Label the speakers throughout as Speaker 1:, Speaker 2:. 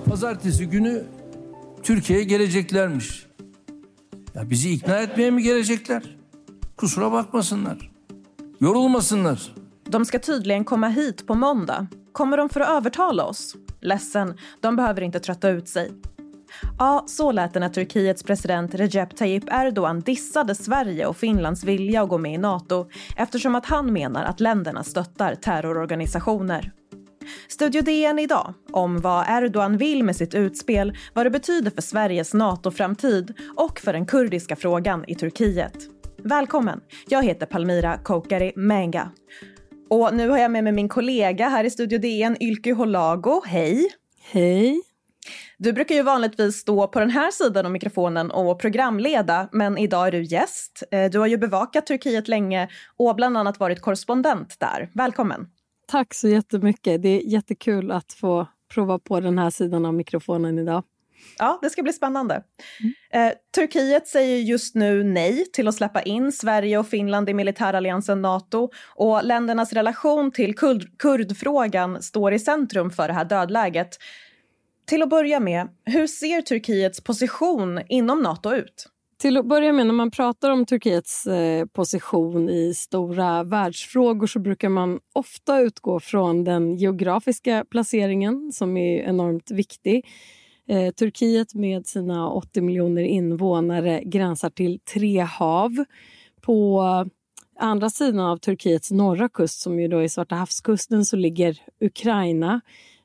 Speaker 1: Ha, pazartesi günü Türkiye'ye geleceklermiş. Ya bizi ikna etmeye mi gelecekler? Kusura bakmasınlar. Yorulmasınlar.
Speaker 2: De ska tydligen komma hit på måndag. Kommer de för att övertala oss? Ledsen, de behöver inte trötta ut sig. Ja, så lät det när Turkiets president Recep Tayyip Erdogan dissade Sverige och Finlands vilja att gå med i Nato eftersom att han menar att länderna stöttar terrororganisationer. Studio DN idag om vad Erdogan vill med sitt utspel, vad det betyder för Sveriges NATO-framtid och för den kurdiska frågan i Turkiet. Välkommen! Jag heter Palmira Kokari Menga. Och nu har jag med mig min kollega här i Studio DN, Ylke Holago. Hej!
Speaker 3: Hej!
Speaker 2: Du brukar ju vanligtvis stå på den här sidan av mikrofonen och programleda, men idag är du gäst. Eh, du har ju bevakat Turkiet länge och bland annat varit korrespondent där. Välkommen!
Speaker 3: Tack så jättemycket. Det är jättekul att få prova på den här sidan av mikrofonen idag.
Speaker 2: Ja, det ska bli spännande. Mm. Eh, Turkiet säger just nu nej till att släppa in Sverige och Finland i militäralliansen Nato och ländernas relation till kurd kurdfrågan står i centrum för det här dödläget. Till att börja med, hur ser Turkiets position inom Nato ut?
Speaker 3: Till att börja med, när man pratar om Turkiets eh, position i stora världsfrågor så brukar man ofta utgå från den geografiska placeringen som är enormt viktig. Eh, Turkiet med sina 80 miljoner invånare gränsar till tre hav. På andra sidan av Turkiets norra kust, som ju då är Svarta havskusten, så ligger Ukraina.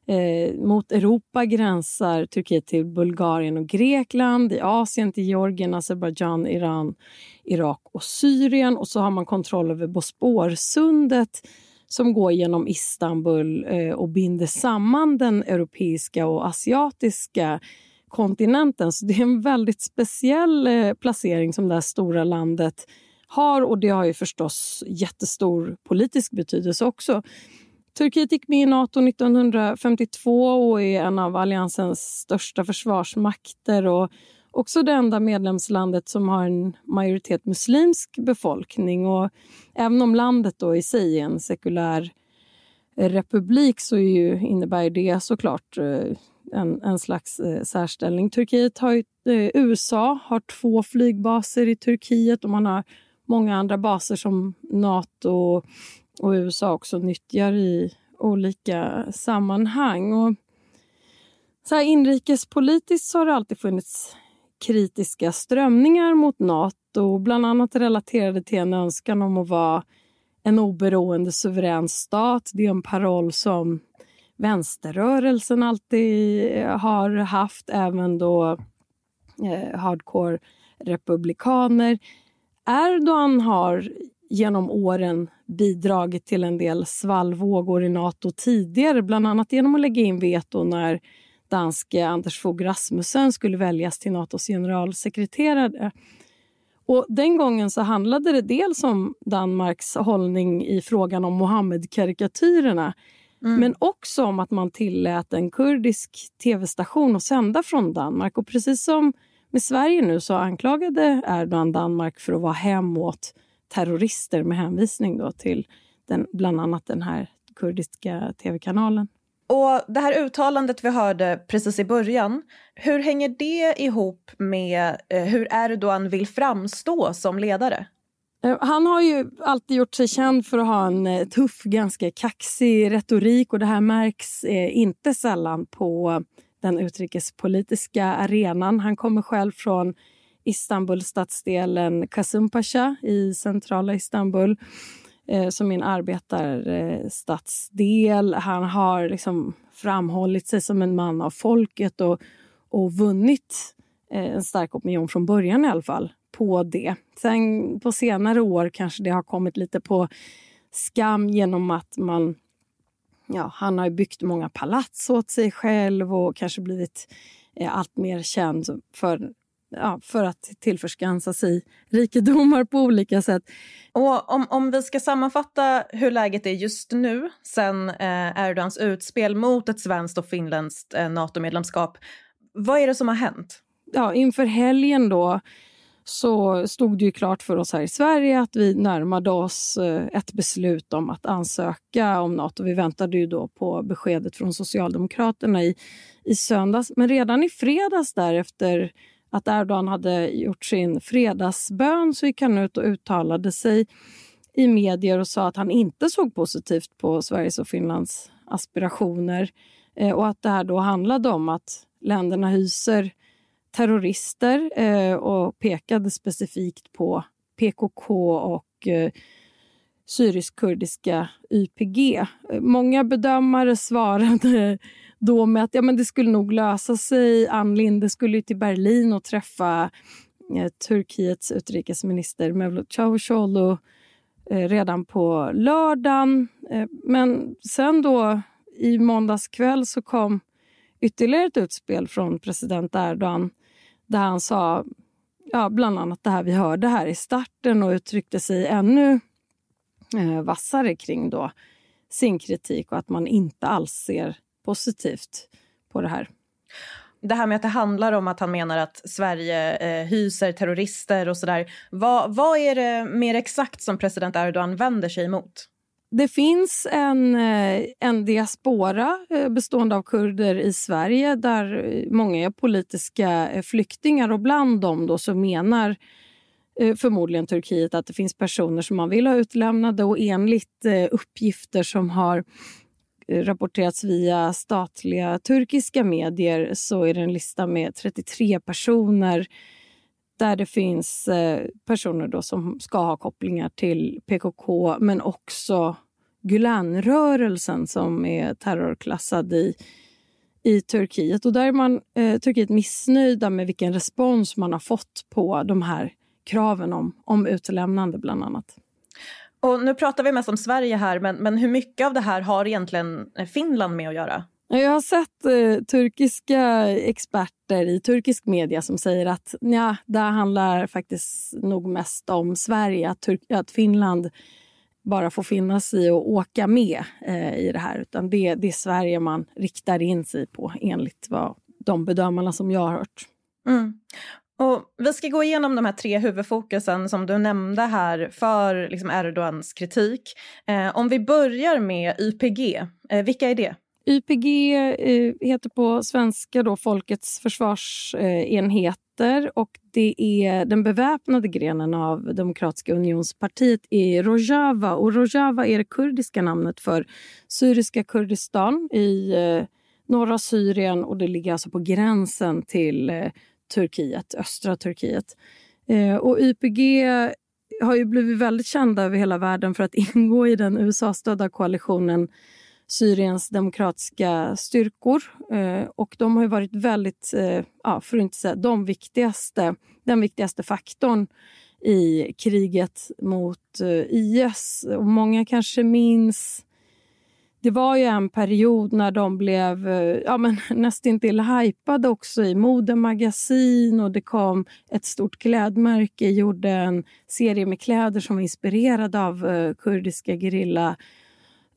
Speaker 3: Eh, mot Europa gränsar Turkiet till Bulgarien och Grekland, i Asien till Georgien, Azerbajdzjan, Iran, Irak och Syrien. Och så har man kontroll över Bosporsundet som går genom Istanbul eh, och binder samman den europeiska och asiatiska kontinenten. Så det är en väldigt speciell eh, placering som det här stora landet har och det har ju förstås jättestor politisk betydelse också. Turkiet gick med i Nato 1952 och är en av alliansens största försvarsmakter och också det enda medlemslandet som har en majoritet muslimsk befolkning. Och även om landet då i sig är en sekulär republik så ju, innebär det såklart eh, en, en slags eh, särställning. Turkiet har ju, eh, USA har två flygbaser i Turkiet och man har många andra baser som Nato och USA också nyttjar i olika sammanhang. Och så här, inrikespolitiskt så har det alltid funnits kritiska strömningar mot Nato, bland annat relaterade till en önskan om att vara en oberoende suverän stat. Det är en paroll som vänsterrörelsen alltid har haft, även då eh, hardcore republikaner. Erdogan har genom åren bidragit till en del svallvågor i Nato tidigare, bland annat genom att lägga in veto när danske Anders Fogh Rasmussen skulle väljas till Natos generalsekreterare. Och den gången så handlade det dels om Danmarks hållning i frågan om Mohammed-karikatyrerna mm. men också om att man tillät en kurdisk tv-station att sända från Danmark. Och precis som med Sverige nu så anklagade Erdogan Danmark för att vara hem åt terrorister med hänvisning då till den, bland annat den här kurdiska tv-kanalen.
Speaker 2: Och Det här uttalandet vi hörde precis i början, hur hänger det ihop med eh, hur Erdogan vill framstå som ledare?
Speaker 3: Eh, han har ju alltid gjort sig känd för att ha en eh, tuff, ganska kaxig retorik och det här märks inte sällan på den utrikespolitiska arenan. Han kommer själv från Istanbul, stadsdelen Kasımpaşa i centrala Istanbul eh, som är en arbetarstadsdel. Han har liksom framhållit sig som en man av folket och, och vunnit eh, en stark opinion från början i alla fall på det. Sen på senare år kanske det har kommit lite på skam genom att man ja, han har byggt många palats åt sig själv och kanske blivit eh, allt mer känd för ja, för att tillförskansa sig rikedomar på olika sätt.
Speaker 2: Och om, om vi ska sammanfatta hur läget är just nu sen eh, Erdogans utspel mot ett svenskt och finländskt eh, NATO-medlemskap. Vad är det som har hänt?
Speaker 3: Ja, inför helgen då så stod det ju klart för oss här i Sverige att vi närmade oss eh, ett beslut om att ansöka om Nato. Vi väntade ju då på beskedet från Socialdemokraterna i, i söndags. Men redan i fredags därefter att Erdogan hade gjort sin fredagsbön så gick han ut och uttalade sig i medier och sa att han inte såg positivt på Sveriges och Finlands aspirationer eh, och att det här då handlade om att länderna hyser terrorister eh, och pekade specifikt på PKK och eh, syrisk-kurdiska YPG. Eh, många bedömare svarade då med att ja, men det skulle nog lösa sig. Ann Linde skulle till Berlin och träffa eh, Turkiets utrikesminister Mevlut Cavusoglu eh, redan på lördagen. Eh, men sen då i måndags kväll så kom ytterligare ett utspel från president Erdogan där han sa ja, bland annat det här vi hörde här i starten och uttryckte sig ännu eh, vassare kring då sin kritik och att man inte alls ser positivt på det här.
Speaker 2: Det här med att det handlar om att han menar att Sverige eh, hyser terrorister och sådär. Vad, vad är det mer exakt som president Erdogan vänder sig emot?
Speaker 3: Det finns en, eh, en diaspora eh, bestående av kurder i Sverige där många är politiska eh, flyktingar och bland dem då så menar förmodligen Turkiet att det finns personer som man vill ha utlämnade och enligt uppgifter som har rapporterats via statliga turkiska medier så är det en lista med 33 personer där det finns eh, personer då som ska ha kopplingar till PKK men också Gülenrörelsen som är terrorklassad i, i Turkiet. Och där är man eh, Turkiet missnöjda med vilken respons man har fått på de här kraven om, om utlämnande, bland annat.
Speaker 2: Och nu pratar vi mest om Sverige här, men, men hur mycket av det här har egentligen Finland med att göra?
Speaker 3: Jag har sett eh, turkiska experter i turkisk media som säger att ja, det handlar faktiskt nog mest om Sverige, att, att Finland bara får finna sig och åka med eh, i det här. Utan det, det är Sverige man riktar in sig på enligt vad de bedömarna som jag har hört.
Speaker 2: Mm. Och vi ska gå igenom de här tre huvudfokusen som du nämnde här för liksom Erdogans kritik. Eh, om vi börjar med YPG, eh, vilka är det?
Speaker 3: YPG eh, heter på svenska då Folkets försvarsenheter och det är den beväpnade grenen av Demokratiska unionspartiet i Rojava. Och Rojava är det kurdiska namnet för syriska Kurdistan i eh, norra Syrien och det ligger alltså på gränsen till eh, Turkiet, östra Turkiet. Eh, och YPG har ju blivit väldigt kända över hela världen för att ingå i den USA-stödda koalitionen Syriens demokratiska styrkor. Eh, och de har varit väldigt, eh, ja, för att inte säga de viktigaste, den viktigaste faktorn i kriget mot eh, IS. Och många kanske minns det var ju en period när de blev eh, ja, men nästintill hypade också i modemagasin och det kom ett stort klädmärke, gjorde en serie med kläder som var inspirerade av eh, kurdiska gerilla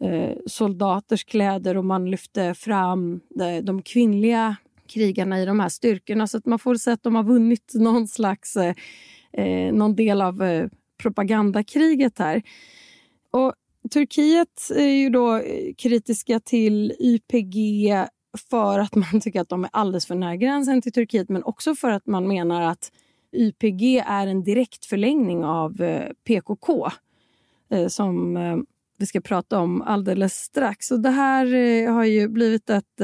Speaker 3: eh, soldaters kläder och man lyfte fram de, de kvinnliga krigarna i de här styrkorna. Så att man får säga att de har vunnit någon slags eh, eh, någon del av eh, propagandakriget här. Och Turkiet är ju då eh, kritiska till YPG för att man tycker att de är alldeles för nära gränsen till Turkiet men också för att man menar att YPG är en direkt förlängning av eh, PKK eh, som vi ska prata om alldeles strax. Och det här har ju blivit ett,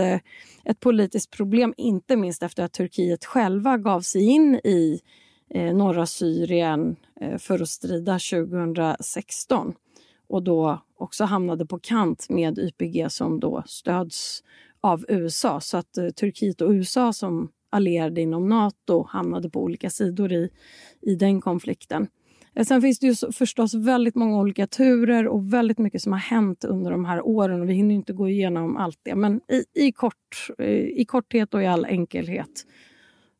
Speaker 3: ett politiskt problem, inte minst efter att Turkiet själva gav sig in i norra Syrien för att strida 2016 och då också hamnade på kant med YPG som då stöds av USA. Så att eh, Turkiet och USA som allierade inom Nato hamnade på olika sidor i, i den konflikten. Eh, sen finns det ju förstås väldigt många olika turer och väldigt mycket som har hänt under de här åren. och Vi hinner inte gå igenom allt det, men i, i, kort, eh, i korthet och i all enkelhet.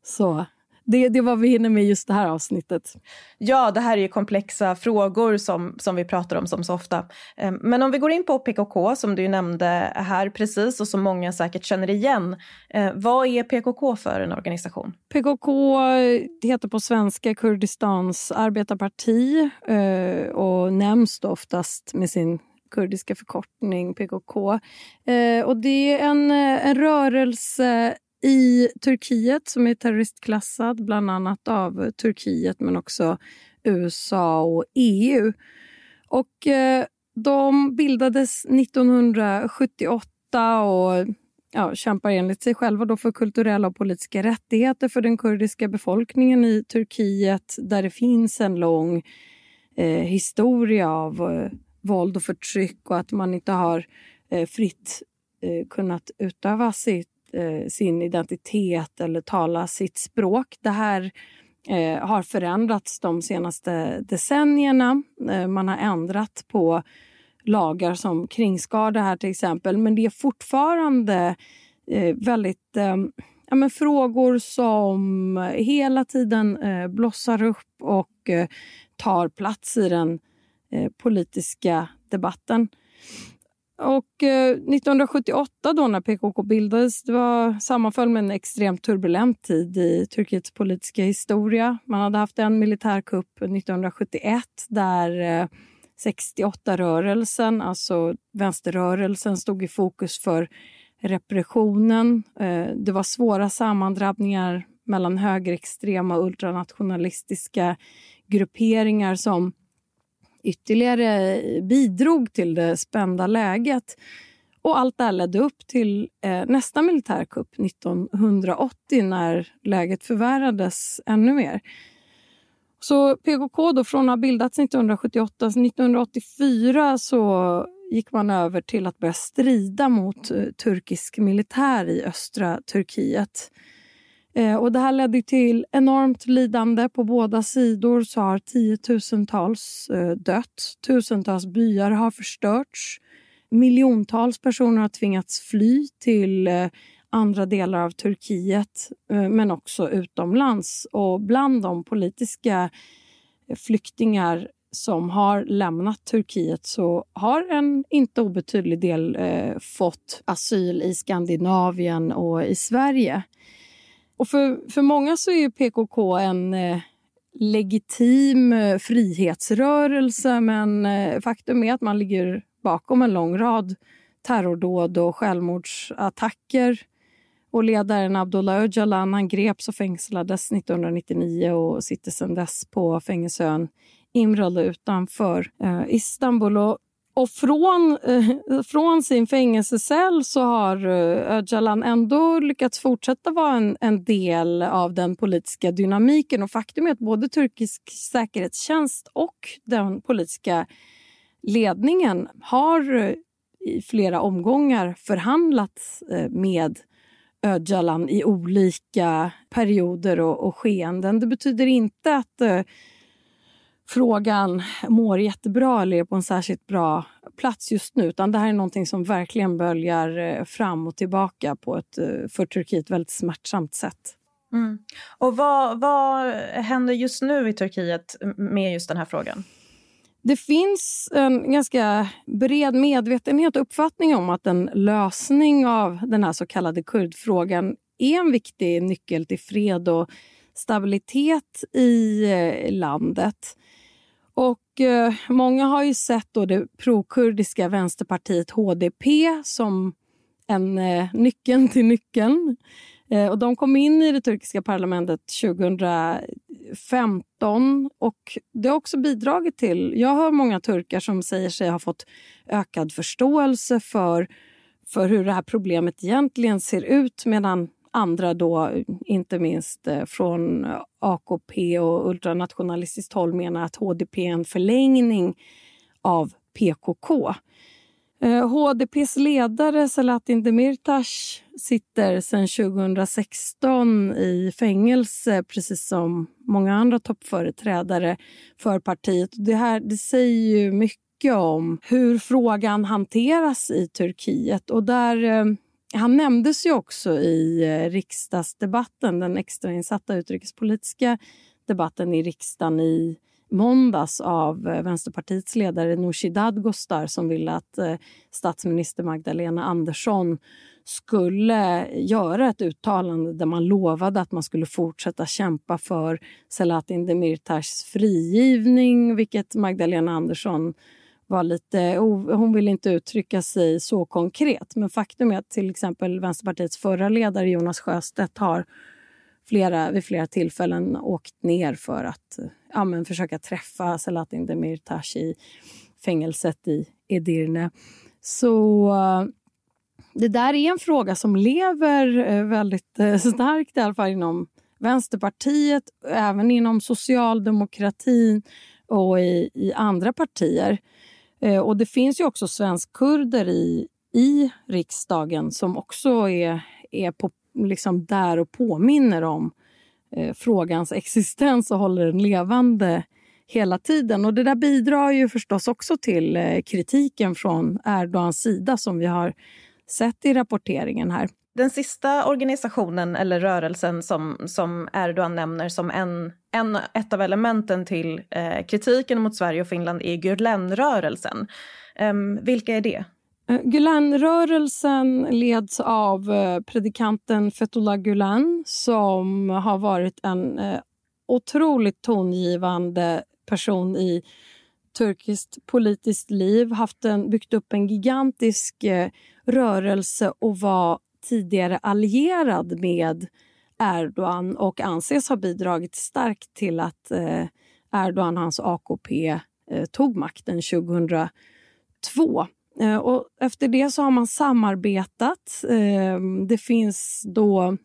Speaker 3: Så det, det var vi hinner med just det här avsnittet.
Speaker 2: Ja, det här är komplexa frågor som, som vi pratar om som så ofta. Eh, men om vi går in på PKK som du nämnde här precis och som många säkert känner igen. Eh, vad är PKK för en organisation?
Speaker 3: PKK heter på svenska Kurdistans arbetarparti eh, och nämns oftast med sin kurdiska förkortning PKK. Och det är en, en rörelse i Turkiet som är terroristklassad bland annat av Turkiet men också USA och EU. Och eh, De bildades 1978 och ja, kämpar enligt sig själva då för kulturella och politiska rättigheter för den kurdiska befolkningen i Turkiet där det finns en lång eh, historia av eh, våld och förtryck och att man inte har eh, fritt eh, kunnat utöva sitt eh, sin identitet eller tala sitt språk. Det här eh, har förändrats de senaste decennierna. Eh, man har ändrat på lagar som kringskar det här till exempel. Men det är fortfarande eh, väldigt eh, ja, men frågor som hela tiden eh, blossar upp och eh, tar plats i den eh, politiska debatten. Och eh, 1978 då när PKK bildades det var, sammanföll med en extremt turbulent tid i Turkiets politiska historia. Man hade haft en militärkupp 1971 där eh, 68-rörelsen, alltså vänsterrörelsen, stod i fokus för repressionen. Eh, det var svåra sammandrabbningar mellan högerextrema och ultranationalistiska grupperingar som ytterligare bidrog till det spända läget. Och allt det här ledde upp till eh, nästa militärkupp 1980 när läget förvärrades ännu mer. Så PKK, då, från att ha bildats 1978, 1984 så gick man över till att börja strida mot eh, turkisk militär i östra Turkiet. Eh, och det här ledde till enormt lidande. På båda sidor så har tiotusentals eh, dött. Tusentals byar har förstörts. Miljontals personer har tvingats fly till eh, andra delar av Turkiet, men också utomlands. Och bland de politiska flyktingar som har lämnat Turkiet så har en inte obetydlig del eh, fått asyl i Skandinavien och i Sverige. Och för, för många så är PKK en eh, legitim eh, frihetsrörelse men eh, faktum är att man ligger bakom en lång rad terrordåd och självmordsattacker. Och ledaren Abdullah Öcalan han greps och fängslades 1999 och sitter sedan dess på fängelseön Imralı utanför eh, Istanbul. Och och från, eh, från sin fängelsecell så har eh, Öcalan ändå lyckats fortsätta vara en, en, del av den politiska dynamiken. Och faktum är att både turkisk säkerhetstjänst och den politiska ledningen har eh, i flera omgångar förhandlat eh, med Öcalan i olika perioder och, och skeenden. Det betyder inte att eh, frågan mår jättebra eller är på en särskilt bra plats just nu. Utan det här är någonting som verkligen böljar eh, fram och tillbaka på ett eh, för Turkiet väldigt smärtsamt sätt.
Speaker 2: Mm. Och vad, vad händer just nu i Turkiet med just den här frågan?
Speaker 3: Det finns en ganska bred medvetenhet och uppfattning om att en lösning av den här så kallade kurdfrågan är en viktig nyckel till fred och stabilitet i eh, landet. Och eh, Många har ju sett då det prokurdiska vänsterpartiet HDP som en eh, nyckeln till nyckeln. Eh, och de kom in i det turkiska parlamentet 2015 och det har också bidragit till... Jag hör många turkar som säger sig ha fått ökad förståelse för, för hur det här problemet egentligen ser ut medan andra då, inte minst eh, från AKP och ultranationalistiskt håll menar att HDP är en förlängning av PKK. HDPs eh, ledare Selahattin Demirtas sitter sedan 2016 i fängelse precis som många andra toppföreträdare för partiet. Det, här, det säger ju mycket om hur frågan hanteras i Turkiet. Och där eh, han nämndes ju också i eh, riksdagsdebatten, den extrainsatta utrikespolitiska debatten i riksdagen i måndags av eh, Vänsterpartiets ledare Nooshi Dadgostar som ville att eh, statsminister Magdalena Andersson skulle göra ett uttalande där man lovade att man skulle fortsätta kämpa för Selahattin Demirtas frigivning vilket Magdalena Andersson var lite... Hon ville inte uttrycka sig så konkret men faktum är att till exempel Vänsterpartiets förra ledare Jonas Sjöstedt har flera, vid flera tillfällen åkt ner för att ja, men försöka träffa Selahattin Demirtas i fängelset i Edirne. Så det där är en fråga som lever eh, väldigt eh, starkt i alla fall inom Vänsterpartiet, även inom socialdemokratin och i, i andra partier. Eh, och det finns ju också svenskkurder i, i riksdagen som också är, är på, liksom där och påminner om eh, frågans existens och håller den levande hela tiden. Och Det där bidrar ju förstås också till eh, kritiken från Erdogans sida som vi har sett i rapporteringen här.
Speaker 2: Den sista organisationen eller rörelsen som, som Erdogan nämner som en, en, ett av elementen till eh, kritiken mot Sverige och Finland är Gülenrörelsen. Um, ehm, vilka är det?
Speaker 3: Eh, Gülenrörelsen leds av eh, predikanten Fethullah Gülen som har varit en eh, otroligt tongivande person i turkiskt politiskt liv, haft en, byggt upp en gigantisk eh, rörelse och var tidigare allierad med Erdogan och anses ha bidragit starkt till att eh, Erdogan och hans AKP eh, tog makten 2002. Eh, och efter det så har man samarbetat. Eh, det finns då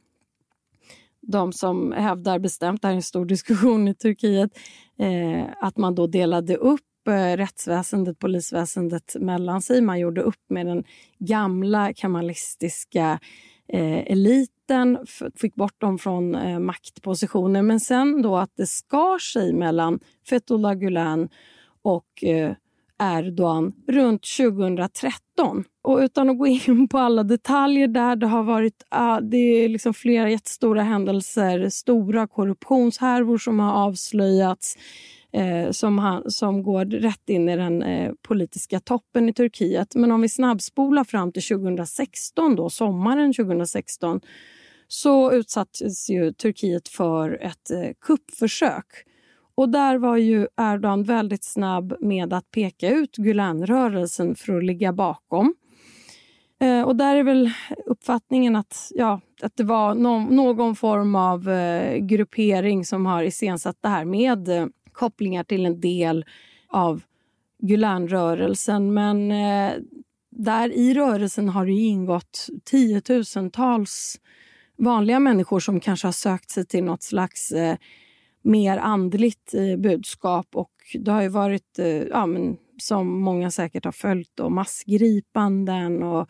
Speaker 3: de som hävdar bestämt, det här är en stor diskussion i Turkiet, eh, att man då delade upp Eh, rättsväsendet, polisväsendet mellan sig. Man gjorde upp med den gamla kamalistiska eh, eliten, fick bort dem från eh, maktpositioner. Men sen då att det skar sig mellan Fethullah Gulen och eh, Erdogan runt 2013. Och utan att gå in på alla detaljer där, det har varit ah, det är liksom flera jättestora händelser, stora korruptionshärvor som har avslöjats eh, som, han, som går rätt in i den eh, politiska toppen i Turkiet. Men om vi snabbspolar fram till 2016, då, sommaren 2016 så utsattes ju Turkiet för ett eh, kuppförsök. Och där var ju Erdogan väldigt snabb med att peka ut Gülenrörelsen för att ligga bakom. Eh, och där är väl uppfattningen att, ja, att det var no någon form av eh, gruppering som har iscensatt det här med eh, kopplingar till en del av Gülenrörelsen. Men eh, där i rörelsen har det ingått tiotusentals vanliga människor som kanske har sökt sig till något slags eh, mer andligt eh, budskap. Och det har ju varit, eh, ja, men, som många säkert har följt, då, massgripanden och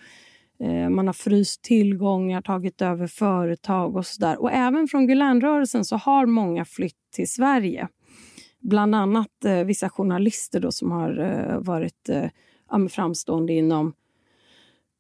Speaker 3: eh, man har fryst tillgångar, tagit över företag och så där. Och även från Gülenrörelsen så har många flytt till Sverige bland annat eh, vissa journalister då, som har eh, varit eh, framstående inom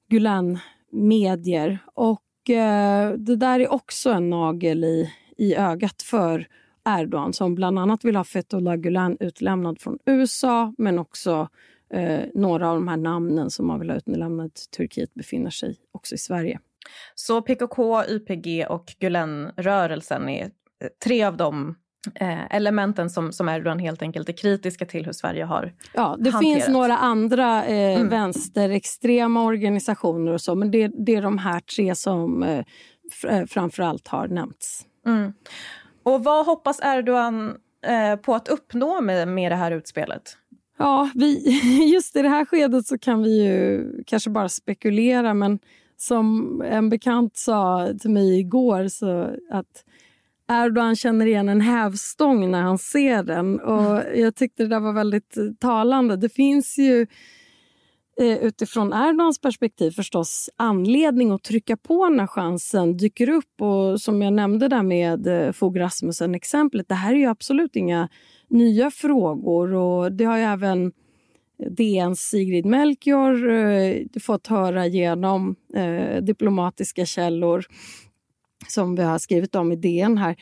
Speaker 3: Gulen-medier. Och eh, det där är också en nagel i, i ögat för Erdogan som bland annat vill ha Fethullah Gulen utlämnad från USA men också eh, några av de här namnen som man vill ha utlämnade till Turkiet befinner sig också i Sverige.
Speaker 2: Så PKK, YPG och Gülenrörelsen är eh, tre av de eh, elementen som, som Erdogan helt enkelt är kritiska till hur Sverige har
Speaker 3: Ja, det
Speaker 2: hanterat.
Speaker 3: finns några andra eh, mm. vänsterextrema organisationer och så men det, det är de här tre som eh, eh framförallt har nämnts.
Speaker 2: Mm. Och vad hoppas Erdogan eh, på att uppnå med, med det här utspelet?
Speaker 3: Ja, vi, just i det här skedet så kan vi ju kanske bara spekulera men som en bekant sa till mig igår så att Erdogan känner igen en hävstång när han ser den. Och Jag tyckte det där var väldigt eh, talande. Det finns ju eh, utifrån Erdogans perspektiv förstås anledning att trycka på när chansen dyker upp. Och Som jag nämnde där med eh, Fogh Rasmussen-exemplet, det här är ju absolut inga nya frågor. och Det har ju även DNs Sigrid Melchior eh, fått höra genom eh, diplomatiska källor som vi har skrivit om i DN här.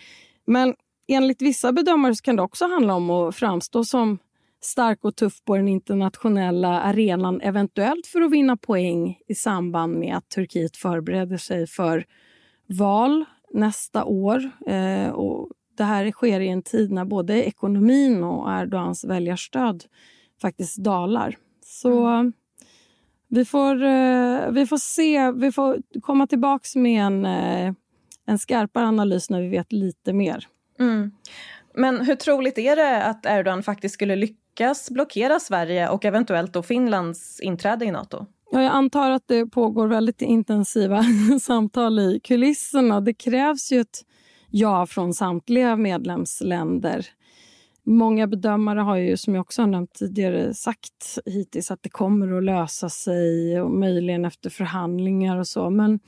Speaker 3: Men enligt vissa bedömare kan det också handla om att framstå som stark och tuff på den internationella arenan eventuellt för att vinna poäng i samband med att Turkiet förbereder sig för val nästa år. Eh, och det här sker i en tid när både ekonomin och Erdogans väljarstöd faktiskt dalar. Så mm. vi, får, eh, vi får se. Vi får komma tillbaka med en, eh, en skarpare analys när vi vet lite mer.
Speaker 2: Mm. Men hur troligt är det att Erdogan faktiskt skulle lyckas blockera Sverige och eventuellt då Finlands inträde i Nato?
Speaker 3: Ja, jag antar att det pågår väldigt intensiva samtal i kulisserna. Det krävs ju ett ja från samtliga medlemsländer. Många bedömare har ju, som jag också har nämnt tidigare, sagt hittills att det kommer att lösa sig och möjligen efter förhandlingar och så. Men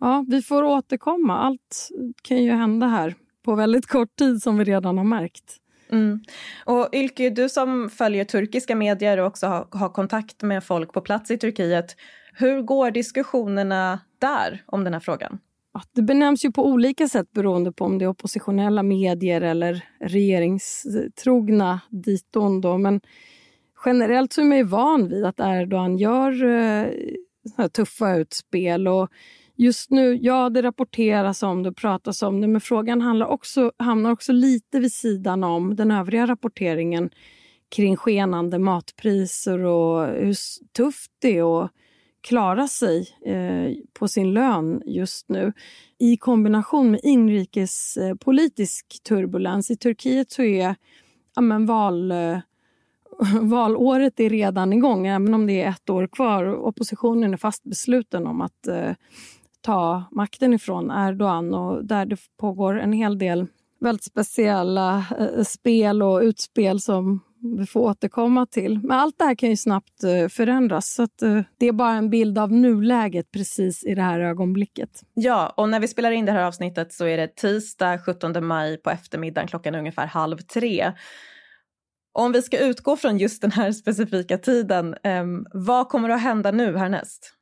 Speaker 3: ja, vi får återkomma. Allt kan ju hända här på väldigt kort tid som vi redan har märkt.
Speaker 2: Mm. Och Ylke, du som följer turkiska medier och också har, har, kontakt med folk på plats i Turkiet. Hur går diskussionerna där om den här frågan?
Speaker 3: det benämns ju på olika sätt beroende på om det är oppositionella medier eller regeringstrogna diton. Då. Men generellt så är man ju van vid att Erdogan gör eh, tuffa utspel. Och just nu, ja, det rapporteras om det och pratas om det men frågan handlar också, hamnar också lite vid sidan om den övriga rapporteringen kring skenande matpriser och hur tufft det är att klara sig eh, på sin lön just nu i kombination med inrikespolitisk turbulens. I Turkiet så är ja, men val, eh, valåret är redan igång, även om det är ett år kvar. Oppositionen är fast besluten om att eh, ta makten ifrån Erdogan och där det pågår en hel del väldigt speciella eh, spel och utspel som vi får återkomma till. Men allt det här kan ju snabbt eh, förändras. Så att, eh, det är bara en bild av nuläget precis i det här ögonblicket.
Speaker 2: Ja, och när vi spelar in det här avsnittet så är det tisdag 17 maj på eftermiddagen klockan ungefär halv tre. Om vi ska utgå från just den här specifika tiden, ehm, vad kommer att hända nu härnäst?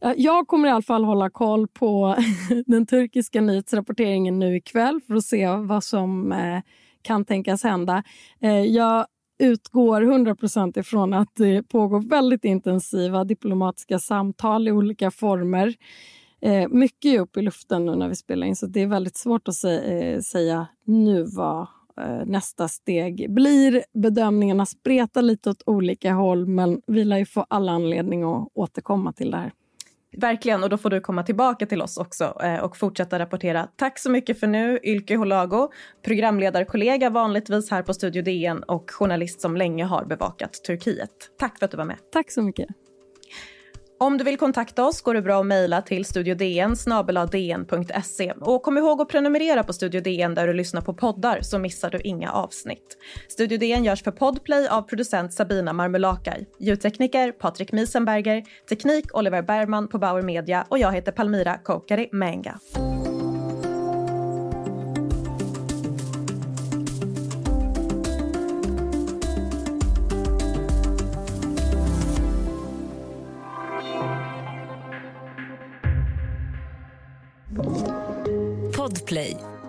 Speaker 3: Eh, jag kommer i alla fall hålla koll på den turkiska nyhetsrapporteringen nu ikväll för att se vad som eh, kan tänkas hända. Eh, jag utgår 100 ifrån att det pågår väldigt intensiva diplomatiska samtal i olika former. Mycket är upp i luften nu när vi spelar in så det är väldigt svårt att säga nu vad nästa steg blir. Bedömningarna spretar lite åt olika håll men vi lär ju få alla anledning att återkomma till det här.
Speaker 2: Verkligen, och då får du komma tillbaka till oss också eh, och fortsätta rapportera. Tack så mycket för nu, Ylke Holago, programledarkollega vanligtvis här på Studio DN och journalist som länge har bevakat Turkiet. Tack för att du var med.
Speaker 3: Tack så mycket.
Speaker 2: Om du vill kontakta oss går det bra att mejla till studiodn dn.se. Och kom ihåg att prenumerera på Studio DN där du lyssnar på poddar så missar du inga avsnitt. Studio DN görs för Podplay av producent Sabina Marmulakai. Ljudtekniker Patrik Miesenberger, teknik Oliver Bergman på Bauer Media och jag heter Palmira Kokari Menga.
Speaker 4: Podplay